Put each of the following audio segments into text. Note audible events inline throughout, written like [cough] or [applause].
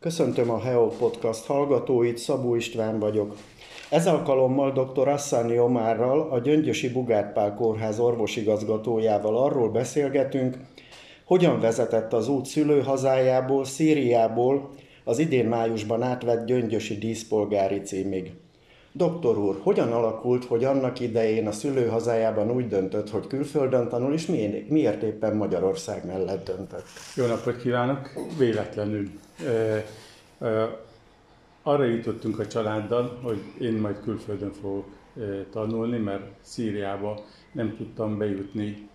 Köszöntöm a HEO Podcast hallgatóit, Szabó István vagyok. Ez alkalommal dr. Assani Omárral, a Gyöngyösi Bugárpál Kórház orvosigazgatójával arról beszélgetünk, hogyan vezetett az út szülőhazájából, Szíriából az idén májusban átvett Gyöngyösi díszpolgári címig. Doktor úr, hogyan alakult, hogy annak idején a szülőhazájában úgy döntött, hogy külföldön tanul, és miért éppen Magyarország mellett döntött? Jó napot kívánok! Véletlenül. Arra jutottunk a családdal, hogy én majd külföldön fogok tanulni, mert Szíriába nem tudtam bejutni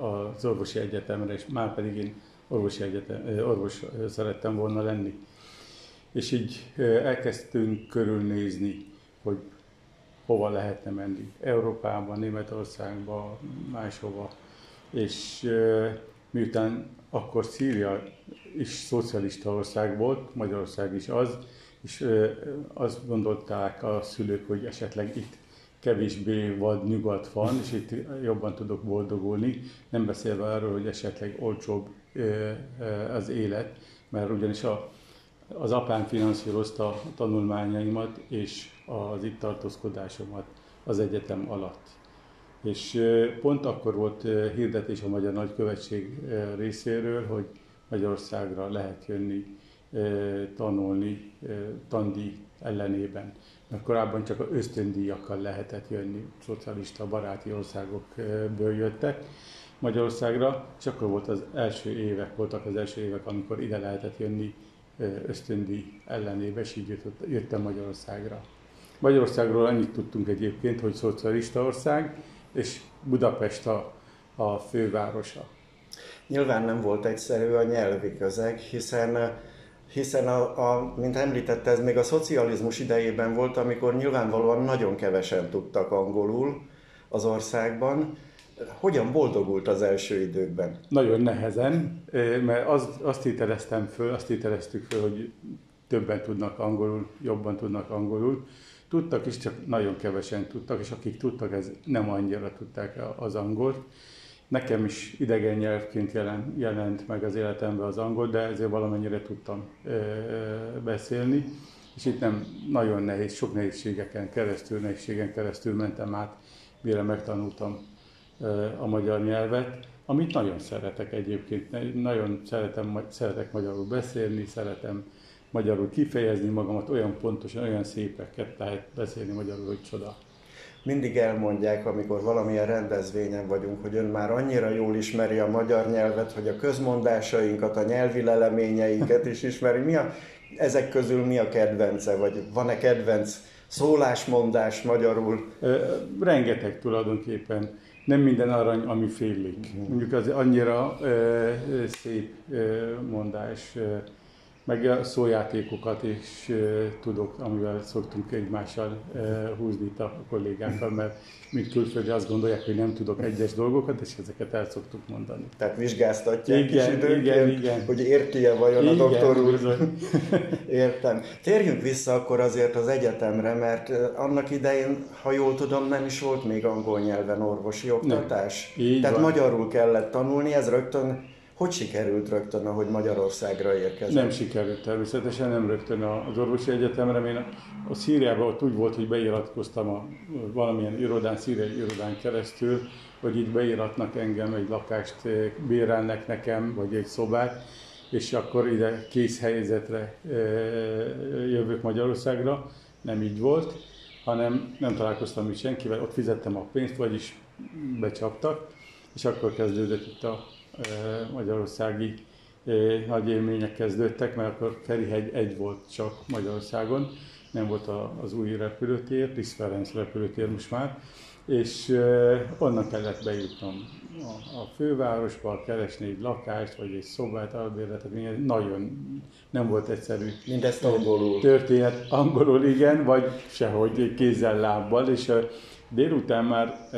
az orvosi egyetemre, és már pedig én orvosi egyetem, orvos szerettem volna lenni. És így elkezdtünk körülnézni, hogy hova lehetne menni. Európában, Németországban, máshova. És miután akkor Szíria is szocialista ország volt, Magyarország is az, és azt gondolták a szülők, hogy esetleg itt kevésbé vad nyugat van, és itt jobban tudok boldogulni, nem beszélve arról, hogy esetleg olcsóbb az élet, mert ugyanis a, az apám finanszírozta a tanulmányaimat és az itt tartózkodásomat az egyetem alatt. És pont akkor volt hirdetés a Magyar Nagykövetség részéről, hogy Magyarországra lehet jönni tanulni tandi ellenében. Mert korábban csak ösztöndíjakkal lehetett jönni, szocialista baráti országokból jöttek Magyarországra, és akkor volt az első évek, voltak az első évek, amikor ide lehetett jönni ösztöndi ellenébe, és így jöttem Magyarországra. Magyarországról annyit tudtunk egyébként, hogy szocialista ország, és Budapest a, a fővárosa. Nyilván nem volt egyszerű a nyelvi közeg, hiszen hiszen, a, a, mint említette, ez még a szocializmus idejében volt, amikor nyilvánvalóan nagyon kevesen tudtak angolul az országban. Hogyan boldogult az első időkben? Nagyon nehezen, mert az, azt hiteleztem föl, azt hiteleztük föl, hogy többen tudnak angolul, jobban tudnak angolul. Tudtak is, csak nagyon kevesen tudtak, és akik tudtak, ez nem annyira tudták az angolt. Nekem is idegen nyelvként jelent, jelent meg az életemben az angol, de ezért valamennyire tudtam ö, beszélni. És itt nem nagyon nehéz, sok nehézségeken keresztül, nehézségen keresztül mentem át, mire megtanultam ö, a magyar nyelvet, amit nagyon szeretek egyébként. Nagyon szeretem, szeretek magyarul beszélni, szeretem magyarul kifejezni magamat, olyan pontosan, olyan szépeket lehet beszélni magyarul, hogy csoda mindig elmondják, amikor valamilyen rendezvényen vagyunk, hogy ön már annyira jól ismeri a magyar nyelvet, hogy a közmondásainkat, a nyelvi leleményeinket is ismeri. Mi a, ezek közül mi a kedvence, vagy van-e kedvenc szólásmondás magyarul? Rengeteg tulajdonképpen. Nem minden arany, ami félig. Mhm. Mondjuk az annyira ö, szép ö, mondás. Ö, meg a szójátékokat is tudok, amivel szoktunk egymással húzni itt a kollégákkal, mert mint külföldi azt gondolják, hogy nem tudok egyes dolgokat, és ezeket el szoktuk mondani. Tehát vizsgáztatják igen, is időnként, igen, igen. hogy érti-e vajon igen, a doktor úr? [laughs] Értem. Térjünk vissza akkor azért az egyetemre, mert annak idején, ha jól tudom, nem is volt még angol nyelven orvosi oktatás. Tehát van. magyarul kellett tanulni, ez rögtön hogy sikerült rögtön, ahogy Magyarországra érkezett? Nem sikerült természetesen, nem rögtön az orvosi egyetemre. Én a Szíriában ott úgy volt, hogy beiratkoztam a valamilyen irodán, szíriai irodán keresztül, hogy itt beiratnak engem, egy lakást bérelnek nekem, vagy egy szobát, és akkor ide kész helyzetre jövök Magyarországra. Nem így volt, hanem nem találkoztam itt senkivel, ott fizettem a pénzt, vagyis becsaptak, és akkor kezdődött itt a magyarországi nagy élmények kezdődtek, mert akkor Ferihegy egy volt csak Magyarországon, nem volt az új repülőtér, Liszt Ferenc repülőtér most már, és onnan kellett bejutnom a, fővárosba, keresni egy lakást, vagy egy szobát, albérletet, nagyon nem volt egyszerű. Mindezt angolul. Történet angolul, igen, vagy sehogy kézzel, lábbal, és délután már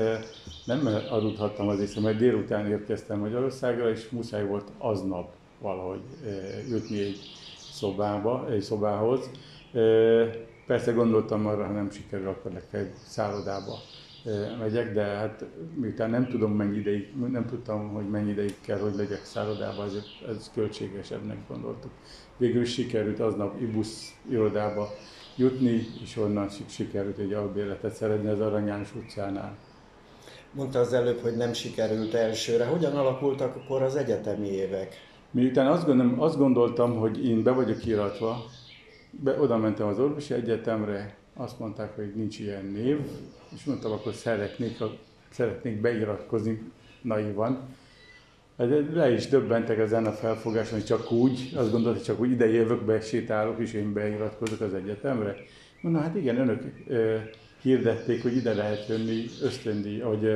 nem aludhattam az észre, mert délután érkeztem Magyarországra, és muszáj volt aznap valahogy jutni egy szobába, egy szobához. Persze gondoltam arra, ha nem sikerül, akkor legfeljebb szállodába megyek, de hát miután nem tudom mennyi ideig, nem tudtam, hogy mennyi ideig kell, hogy legyek szállodában, ezért ez költségesebbnek gondoltuk. Végül sikerült aznap Ibusz irodába jutni, és onnan sikerült egy albérletet szerezni az Arany János utcánál. Mondta az előbb, hogy nem sikerült elsőre. Hogyan alakultak akkor az egyetemi évek? Miután azt, gondolom, azt gondoltam, hogy én be vagyok iratva, be, oda mentem az orvosi egyetemre, azt mondták, hogy nincs ilyen név, és mondtam, akkor szeretnék, szeretnék beiratkozni naivan. Le is döbbentek ezen a felfogáson, hogy csak úgy, azt gondolta, hogy csak úgy ide jövök, besétálok, és én beiratkozok az egyetemre. Mondom, hát igen, önök hirdették, hogy ide lehet jönni ösztöndi, hogy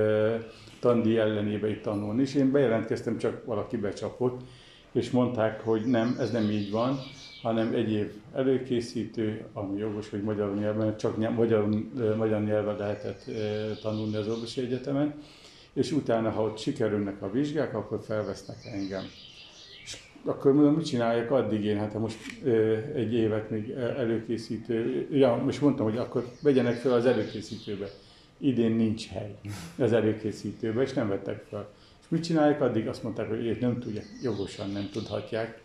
tandi ellenébe itt tanulni, és én bejelentkeztem, csak valaki becsapott, és mondták, hogy nem, ez nem így van, hanem egyéb előkészítő, ami jogos, hogy magyar nyelven, csak nyelv, magyar, magyar nyelven lehetett tanulni az orvosi egyetemen, és utána, ha ott sikerülnek a vizsgák, akkor felvesznek engem. Akkor mondom, mit csináljak addig én? Hát most egy évet még előkészítő, ja, most mondtam, hogy akkor vegyenek fel az előkészítőbe. Idén nincs hely az előkészítőbe, és nem vettek fel. És mit csinálják addig? Azt mondták, hogy ők nem tudják, jogosan nem tudhatják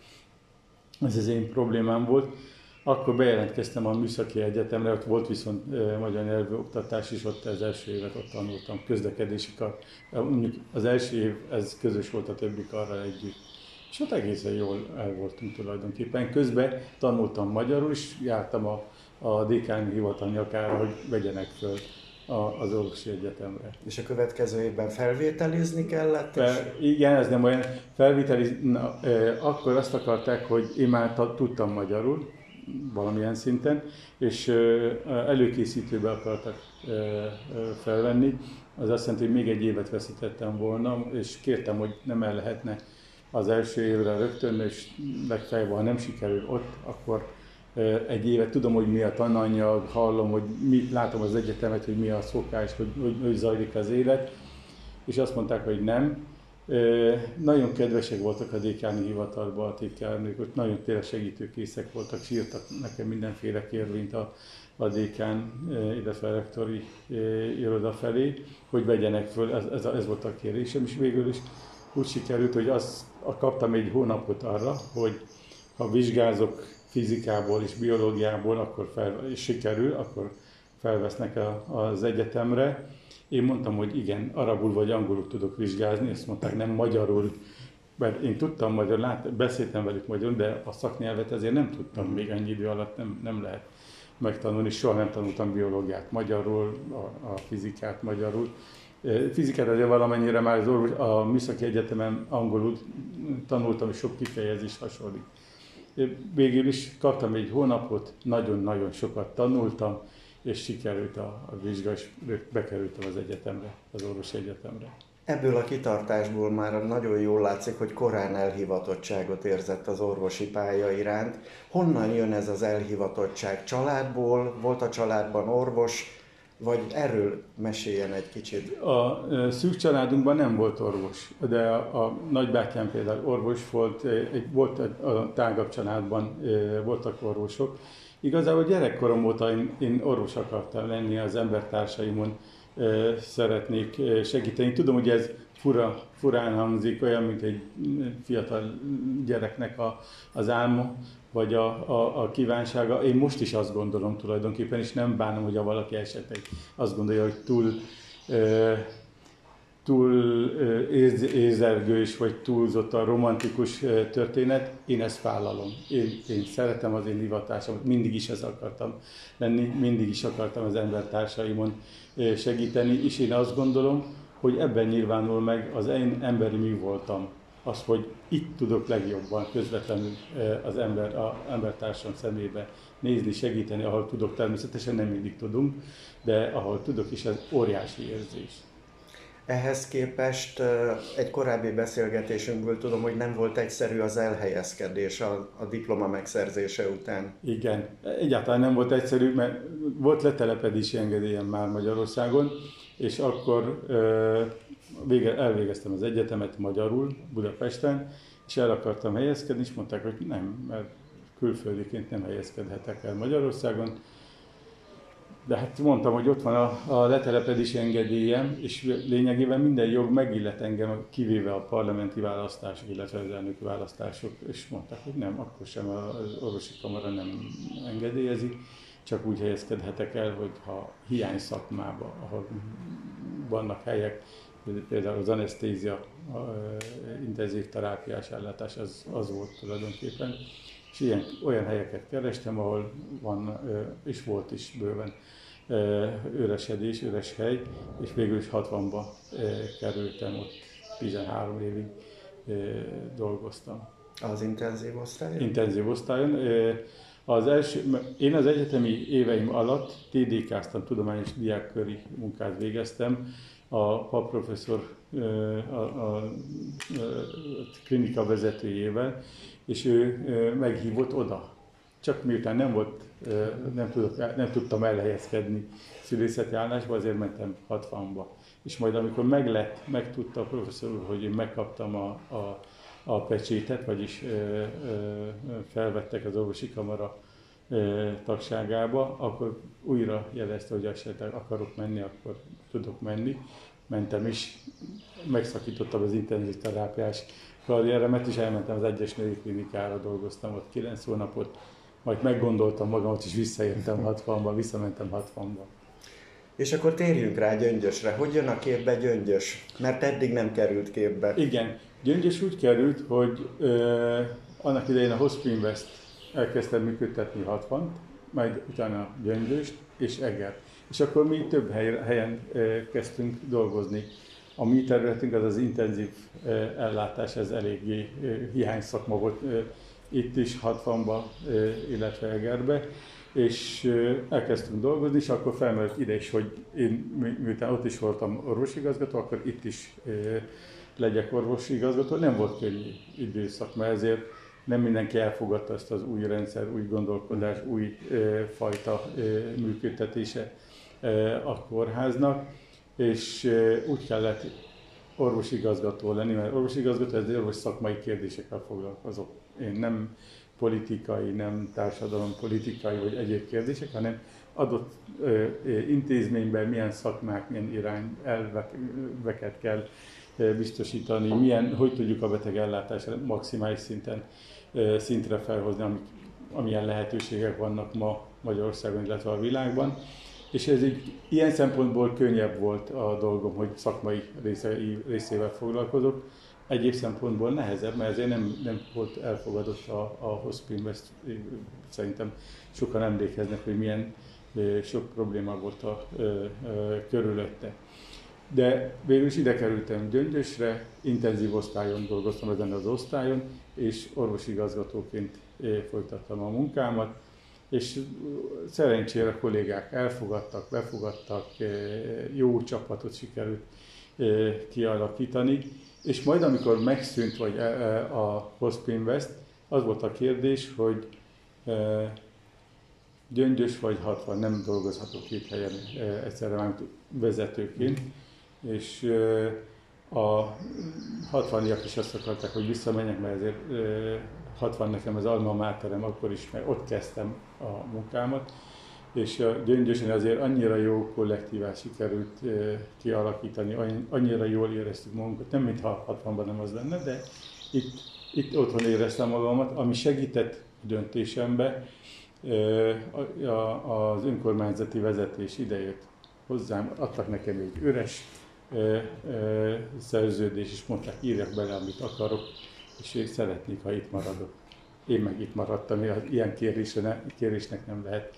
ez az én problémám volt. Akkor bejelentkeztem a Műszaki Egyetemre, ott volt viszont magyar nyelvű oktatás is, ott az első évet ott tanultam, közlekedési kar. Az első év, ez közös volt a többi karral együtt. És ott egészen jól el voltunk tulajdonképpen. Közben tanultam magyarul, és jártam a, a dékáni hivatal nyakára, hogy vegyenek föl az orvosi egyetemre. És a következő évben felvételizni kellett? Fel, igen, ez nem olyan. Felvételizni, na, e, akkor azt akarták, hogy én már tudtam magyarul, valamilyen szinten, és előkészítőbe akartak felvenni. Az azt jelenti, hogy még egy évet veszítettem volna, és kértem, hogy nem el lehetne az első évre rögtön, és legfeljebb, ha nem sikerül ott, akkor egy évet, tudom, hogy mi a tananyag, hallom, hogy mi, látom az egyetemet, hogy mi a szokás, hogy, hogy, hogy zajlik az élet, és azt mondták, hogy nem. Nagyon kedvesek voltak a dékáni hivatalban a titkárnők, hogy nagyon tényleg segítőkészek voltak, sírtak nekem mindenféle kérvényt a, a dékán, illetve a rektori iroda felé, hogy vegyenek föl, ez, ez, ez volt a kérésem, és végül is úgy sikerült, hogy azt kaptam egy hónapot arra, hogy ha vizsgázok fizikából és biológiából, akkor fel, és sikerül, akkor felvesznek a, az egyetemre. Én mondtam, hogy igen, arabul vagy angolul tudok vizsgázni, ezt mondták, nem magyarul, mert én tudtam magyar, lát, beszéltem velük magyarul, de a szaknyelvet ezért nem tudtam még ennyi idő alatt, nem, nem lehet megtanulni, soha nem tanultam biológiát magyarul, a, a fizikát magyarul. Fizikát azért valamennyire már az orvos, a Műszaki Egyetemen angolul tanultam, és sok kifejezés hasonlít végül is kaptam egy hónapot, nagyon-nagyon sokat tanultam, és sikerült a, a vizsga, és bekerültem az egyetemre, az orvosi egyetemre. Ebből a kitartásból már nagyon jól látszik, hogy korán elhivatottságot érzett az orvosi pálya iránt. Honnan jön ez az elhivatottság? Családból? Volt a családban orvos? Vagy erről meséljen egy kicsit. A szűk családunkban nem volt orvos, de a, a nagybátyám például orvos volt, egy, volt a tágabb családban voltak orvosok. Igazából gyerekkorom óta én, én orvos akartam lenni, az embertársaimon szeretnék segíteni. Tudom, hogy ez fura, furán hangzik, olyan, mint egy fiatal gyereknek a, az álma, vagy a, a, a kívánsága. Én most is azt gondolom tulajdonképpen, és nem bánom, hogy a valaki esetleg azt gondolja, hogy túl, e, túl érz, érzergős, vagy túlzott a romantikus történet. Én ezt vállalom. Én, én szeretem az én hivatásomat, mindig is ez akartam lenni, mindig is akartam az embertársaimon segíteni, és én azt gondolom, hogy ebben nyilvánul meg az én emberi mi voltam az, hogy itt tudok legjobban közvetlenül az ember, a embertársam szemébe nézni, segíteni, ahol tudok, természetesen nem mindig tudunk, de ahol tudok is, ez óriási érzés. Ehhez képest egy korábbi beszélgetésünkből tudom, hogy nem volt egyszerű az elhelyezkedés a, a diploma megszerzése után. Igen, egyáltalán nem volt egyszerű, mert volt letelepedési engedélyem már Magyarországon, és akkor vége, elvégeztem az egyetemet magyarul Budapesten, és el akartam helyezkedni, és mondták, hogy nem, mert külföldiként nem helyezkedhetek el Magyarországon. de hát mondtam, hogy ott van a, a letelepedési engedélyem, és lényegében minden jog megillet engem, kivéve a parlamenti választások, illetve az elnöki választások, és mondták, hogy nem, akkor sem az orvosi kamara nem engedélyezi, csak úgy helyezkedhetek el, hogy ha hiány szakmába, ahol vannak helyek, például az anesztézia, intenzív terápiás ellátás, az, az volt tulajdonképpen. És ilyen, olyan helyeket kerestem, ahol van, és volt is bőven üresedés, üres hely, és végül is 60-ba kerültem, ott 13 évig dolgoztam. Az intenzív osztályon? Intenzív osztályon. Az első, én az egyetemi éveim alatt TDK-ztam, tudományos diákköri munkát végeztem, a professzor a, a, a klinika vezetőjével, és ő meghívott oda. Csak miután nem volt, nem, tudok, nem tudtam elhelyezkedni szülészeti állásba, azért mentem 60-ba. És majd amikor meglett, megtudta a professzor úr, hogy én megkaptam a, a, a pecsétet, vagyis felvettek az orvosi kamara tagságába, akkor újra jelezte, hogy esetleg akarok menni, akkor tudok menni. Mentem is, megszakítottam az intenzív terápiás karrieremet, és elmentem az egyes női klinikára, dolgoztam ott 9 hónapot, majd meggondoltam magamat, és visszaértem 60-ba, visszamentem 60-ba. És akkor térjünk rá Gyöngyösre. Hogy jön a képbe Gyöngyös? Mert eddig nem került képbe. Igen. Gyöngyös úgy került, hogy ö, annak idején a Hospinvest elkezdtem működtetni 60 majd utána Gyöngyöst és Eger. És akkor mi több hely, helyen ö, kezdtünk dolgozni. A mi területünk az az intenzív ö, ellátás, ez eléggé ö, hiány szakma volt ö, itt is 60-ba, illetve Egerbe és elkezdtünk dolgozni, és akkor felmerült ide is, hogy én miután ott is voltam orvosigazgató, akkor itt is legyek orvosigazgató. Nem volt könnyű időszak, mert ezért nem mindenki elfogadta ezt az új rendszer, új gondolkodás, új fajta működtetése a kórháznak, és úgy kellett orvosigazgató lenni, mert orvosigazgató ez orvos szakmai kérdésekkel foglalkozok. Én nem politikai, nem társadalom politikai vagy egyéb kérdések, hanem adott ö, intézményben milyen szakmák, milyen irány elveket kell biztosítani, milyen, hogy tudjuk a beteg ellátásra maximális szinten szintre felhozni, amik, amilyen lehetőségek vannak ma Magyarországon, illetve a világban. És ez így, ilyen szempontból könnyebb volt a dolgom, hogy szakmai része, részével foglalkozok egyéb szempontból nehezebb, mert ezért nem, nem volt elfogadott a, a Hospin, ezt szerintem sokan emlékeznek, hogy milyen sok probléma volt a, a, a körülötte. De végül is ide kerültem Gyöngyösre, intenzív osztályon dolgoztam ezen az osztályon, és orvosigazgatóként folytattam a munkámat, és szerencsére a kollégák elfogadtak, befogadtak, jó csapatot sikerült kialakítani, és majd amikor megszűnt vagy a Hospinvest, az volt a kérdés, hogy gyöngyös vagy 60, nem dolgozható két helyen egyszerre már vezetőként, és a 60-iak is azt akarták, hogy visszamenjek, mert ezért 60 nekem az alma máterem akkor is, mert ott kezdtem a munkámat, és a Gyöngyösen azért annyira jó kollektívát sikerült kialakítani, annyira jól éreztük magunkat, nem mintha 60-ban nem az lenne, de itt, itt otthon éreztem magamat, ami segített a döntésembe, az önkormányzati vezetés idejött hozzám, adtak nekem egy üres szerződés, és mondták, írjak bele, amit akarok, és én szeretnék, ha itt maradok. Én meg itt maradtam, ilyen kérésnek nem lehet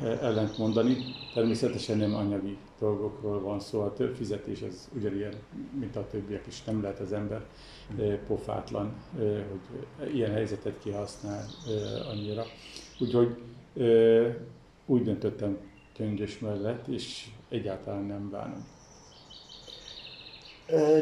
ellent mondani. Természetesen nem anyagi dolgokról van szó, a több fizetés az ugyanilyen, mint a többiek is. Nem lehet az ember pofátlan, hogy ilyen helyzetet kihasznál annyira. Úgyhogy úgy döntöttem Gyöngyös mellett, és egyáltalán nem bánom.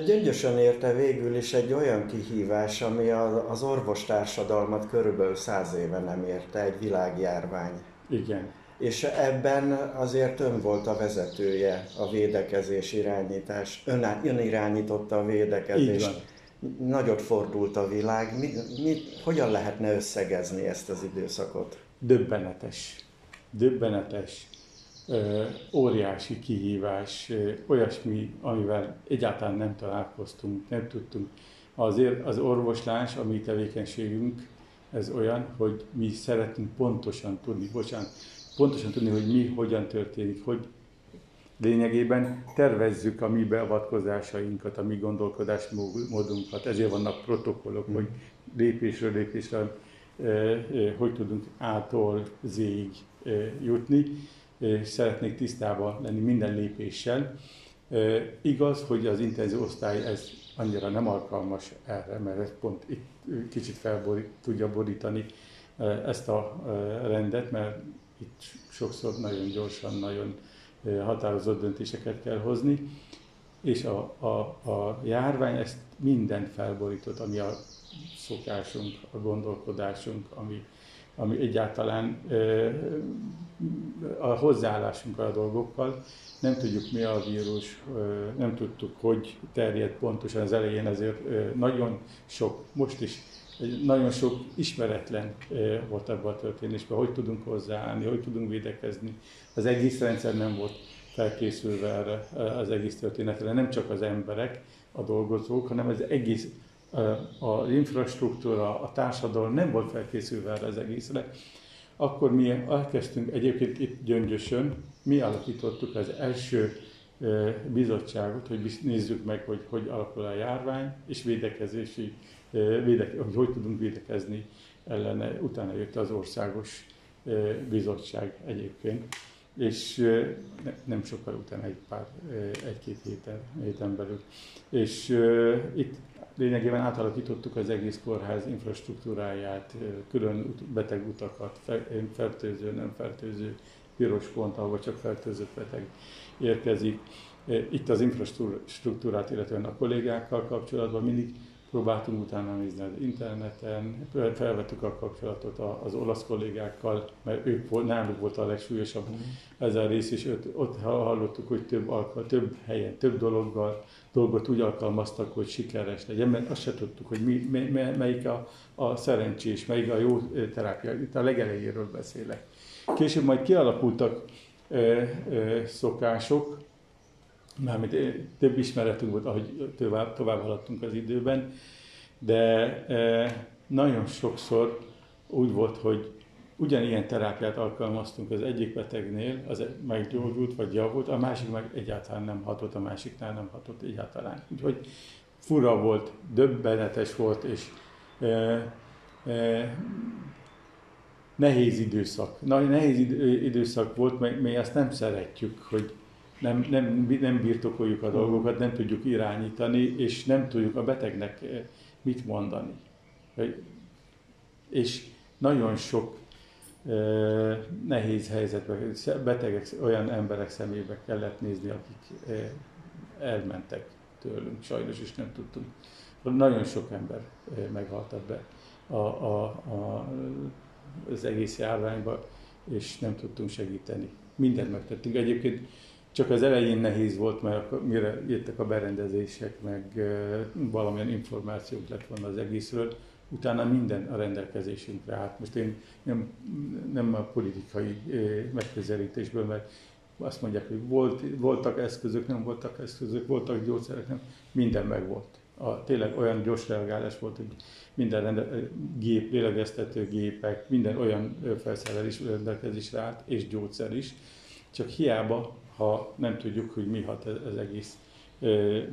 Gyöngyösen érte végül is egy olyan kihívás, ami az orvostársadalmat körülbelül száz éve nem érte, egy világjárvány. Igen. És ebben azért ön volt a vezetője a védekezés irányítás, ön, ön irányította a védekezést. Nagyot fordult a világ. Mi, mi, hogyan lehetne összegezni ezt az időszakot? Döbbenetes. Döbbenetes. Óriási kihívás, olyasmi, amivel egyáltalán nem találkoztunk, nem tudtunk. Azért az orvoslás, a mi tevékenységünk, ez olyan, hogy mi szeretünk pontosan tudni, bocsánat, pontosan tudni, hogy mi hogyan történik, hogy lényegében tervezzük a mi beavatkozásainkat, a mi gondolkodásmódunkat, ezért vannak protokollok, hogy lépésről lépésre hogy tudunk ától zég jutni, szeretnék tisztában lenni minden lépéssel. Igaz, hogy az intenzív osztály ez annyira nem alkalmas erre, mert ez pont itt kicsit fel tudja borítani ezt a rendet, mert itt sokszor nagyon gyorsan, nagyon határozott döntéseket kell hozni, és a, a, a járvány ezt mindent felborított, ami a szokásunk, a gondolkodásunk, ami, ami egyáltalán a hozzáállásunk a dolgokkal. Nem tudjuk mi a vírus, nem tudtuk, hogy terjed pontosan az elején, ezért nagyon sok, most is nagyon sok ismeretlen volt ebben a történésben, hogy tudunk hozzáállni, hogy tudunk védekezni. Az egész rendszer nem volt felkészülve erre az egész történetre, nem csak az emberek, a dolgozók, hanem az egész az infrastruktúra, a társadalom nem volt felkészülve erre az egészre. Akkor mi elkezdtünk egyébként itt Gyöngyösön, mi alakítottuk az első bizottságot, hogy nézzük meg, hogy hogy alakul a járvány, és védekezési, védeke, hogy hogy tudunk védekezni ellene. Utána jött az országos bizottság egyébként, és nem sokkal utána, egy pár, egy-két héten, héten belül. És itt lényegében átalakítottuk az egész kórház infrastruktúráját, külön betegutakat, fertőző, nem fertőző, piros pont, ahol csak fertőzött beteg érkezik. Itt az infrastruktúrát, illetve a kollégákkal kapcsolatban mindig próbáltunk utána nézni az interneten, felvettük a kapcsolatot az olasz kollégákkal, mert ők náluk volt a legsúlyosabb mm. ez a rész, és ott, ott hallottuk, hogy több, alkal, több helyen, több dologgal, dolgot úgy alkalmaztak, hogy sikeres legyen, mert azt se tudtuk, hogy mi, mi, melyik a, a szerencsés, melyik a jó terápia. Itt a legelejéről beszélek. Később majd kialakultak ö, ö, szokások, mármint több ismeretünk volt, ahogy tovább, tovább haladtunk az időben, de e, nagyon sokszor úgy volt, hogy ugyanilyen terápiát alkalmaztunk az egyik betegnél, az meggyógyult vagy javult, a másik meg egyáltalán nem hatott, a másiknál nem hatott egyáltalán. Úgyhogy fura volt, döbbenetes volt, és e, e, nehéz időszak. Na, nehéz időszak volt, mert mi azt nem szeretjük, hogy nem, nem, nem birtokoljuk a dolgokat, nem tudjuk irányítani, és nem tudjuk a betegnek eh, mit mondani. És nagyon sok eh, nehéz helyzetben, betegek, olyan emberek szemébe kellett nézni, akik eh, elmentek tőlünk, sajnos is nem tudtunk. Nagyon sok ember meghalt ebbe a, a, a, az egész járványba, és nem tudtunk segíteni. Mindent megtettünk. Egyébként csak az elején nehéz volt, mert mire jöttek a berendezések, meg valamilyen információk lett volna az egészről, utána minden a rendelkezésünkre állt. Most én nem, nem a politikai megközelítésből, mert azt mondják, hogy volt, voltak eszközök, nem voltak eszközök, voltak gyógyszerek, nem, minden megvolt. A, tényleg olyan gyors reagálás volt, hogy minden rende, gép, lélegeztető gépek, minden olyan felszerelés rendelkezésre állt, és gyógyszer is. Csak hiába ha nem tudjuk, hogy mi hat az egész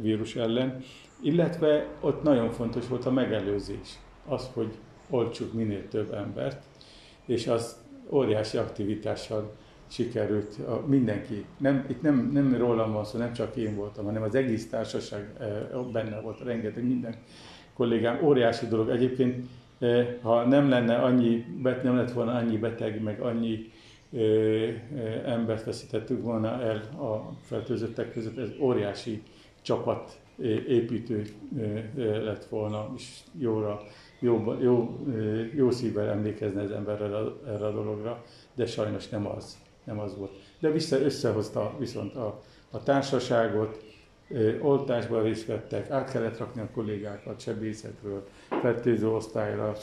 vírus ellen. Illetve ott nagyon fontos volt a megelőzés, az, hogy oltsuk minél több embert, és az óriási aktivitással sikerült a, mindenki. Nem, itt nem, nem rólam van szó, nem csak én voltam, hanem az egész társaság benne volt, rengeteg minden kollégám. Óriási dolog. Egyébként, ha nem lenne annyi, nem lett volna annyi beteg, meg annyi embert veszítettük volna el a fertőzöttek között, ez óriási csapat építő lett volna, és jóra, jó, jó, jó szívvel emlékezne az ember erre, a dologra, de sajnos nem az, nem az volt. De vissza, összehozta viszont a, a társaságot, oltásban részt vettek, át kellett rakni a kollégákat sebészetről, fertőző osztályra,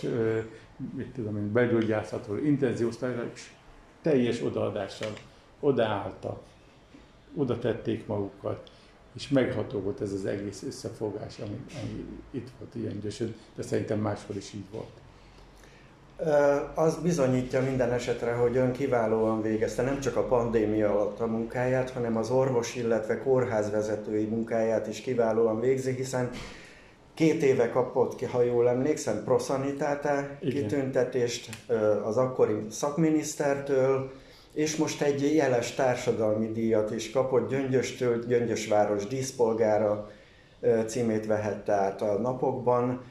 mit tudom én, belgyógyászatról, intenzív osztályra, és teljes odaadással odaálltak, oda tették magukat, és megható volt ez az egész összefogás, ami, ami itt volt ilyen gyösön, de szerintem máshol is így volt. Az bizonyítja minden esetre, hogy ön kiválóan végezte nem csak a pandémia alatt a munkáját, hanem az orvos, illetve kórházvezetői munkáját is kiválóan végzi, hiszen két éve kapott ki, ha jól emlékszem, proszanitáta kitüntetést az akkori szakminisztertől, és most egy jeles társadalmi díjat is kapott Gyöngyöstől, Gyöngyösváros díszpolgára címét vehette át a napokban.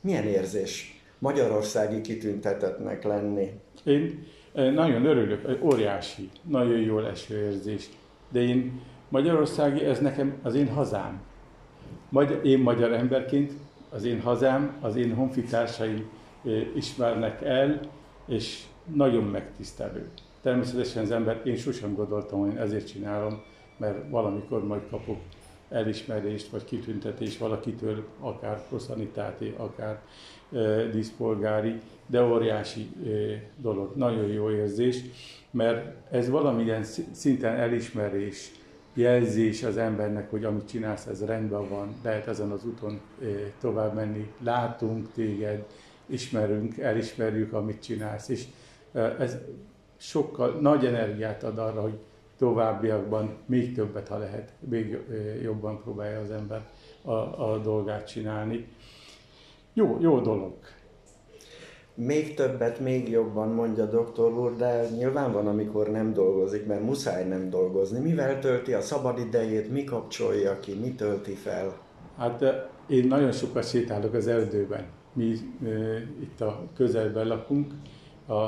Milyen érzés magyarországi kitüntetetnek lenni? Én nagyon örülök, óriási, nagyon jól eső érzés. De én Magyarországi, ez nekem az én hazám. Magyar, én magyar emberként, az én hazám, az én honfitársaim ismernek el, és nagyon megtisztelő. Természetesen az ember, én sosem gondoltam, hogy ezért csinálom, mert valamikor majd kapok elismerést vagy kitüntetést valakitől, akár proszanitáti, akár e, díszpolgári, de óriási e, dolog, nagyon jó érzés, mert ez valamilyen szinten elismerés, jelzés az embernek, hogy amit csinálsz, ez rendben van, lehet ezen az úton e, tovább menni, látunk téged, ismerünk, elismerjük, amit csinálsz, és ez sokkal nagy energiát ad arra, hogy továbbiakban még többet, ha lehet, még jobban próbálja az ember a, a dolgát csinálni. Jó, jó dolog. Még többet, még jobban mondja doktor úr, de nyilván van, amikor nem dolgozik, mert muszáj nem dolgozni. Mivel tölti a szabadidejét, mi kapcsolja ki, mi tölti fel? Hát én nagyon sokat sétálok az erdőben. Mi e, itt a közelben lakunk, a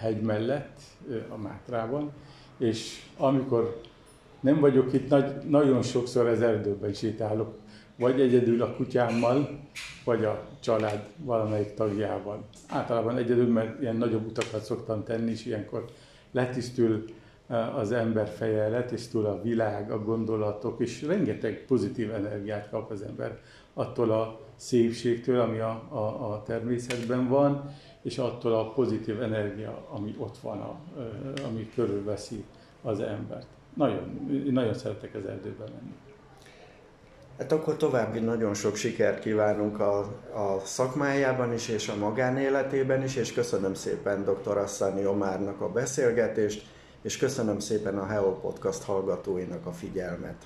hegy mellett, a Mátrában, és amikor nem vagyok itt, nagy, nagyon sokszor az erdőben sétálok, vagy egyedül a kutyámmal, vagy a család valamelyik tagjával. Általában egyedül, mert ilyen nagyobb utakat szoktam tenni, és ilyenkor letisztül az ember feje, letisztul a világ, a gondolatok, és rengeteg pozitív energiát kap az ember attól a szépségtől, ami a, a, a természetben van, és attól a pozitív energia, ami ott van, a, ami körülveszi az embert. Nagyon, nagyon szeretek az erdőben menni. Hát akkor további nagyon sok sikert kívánunk a, a szakmájában is, és a magánéletében is, és köszönöm szépen dr. Asszani Omárnak a beszélgetést, és köszönöm szépen a Heo Podcast hallgatóinak a figyelmet.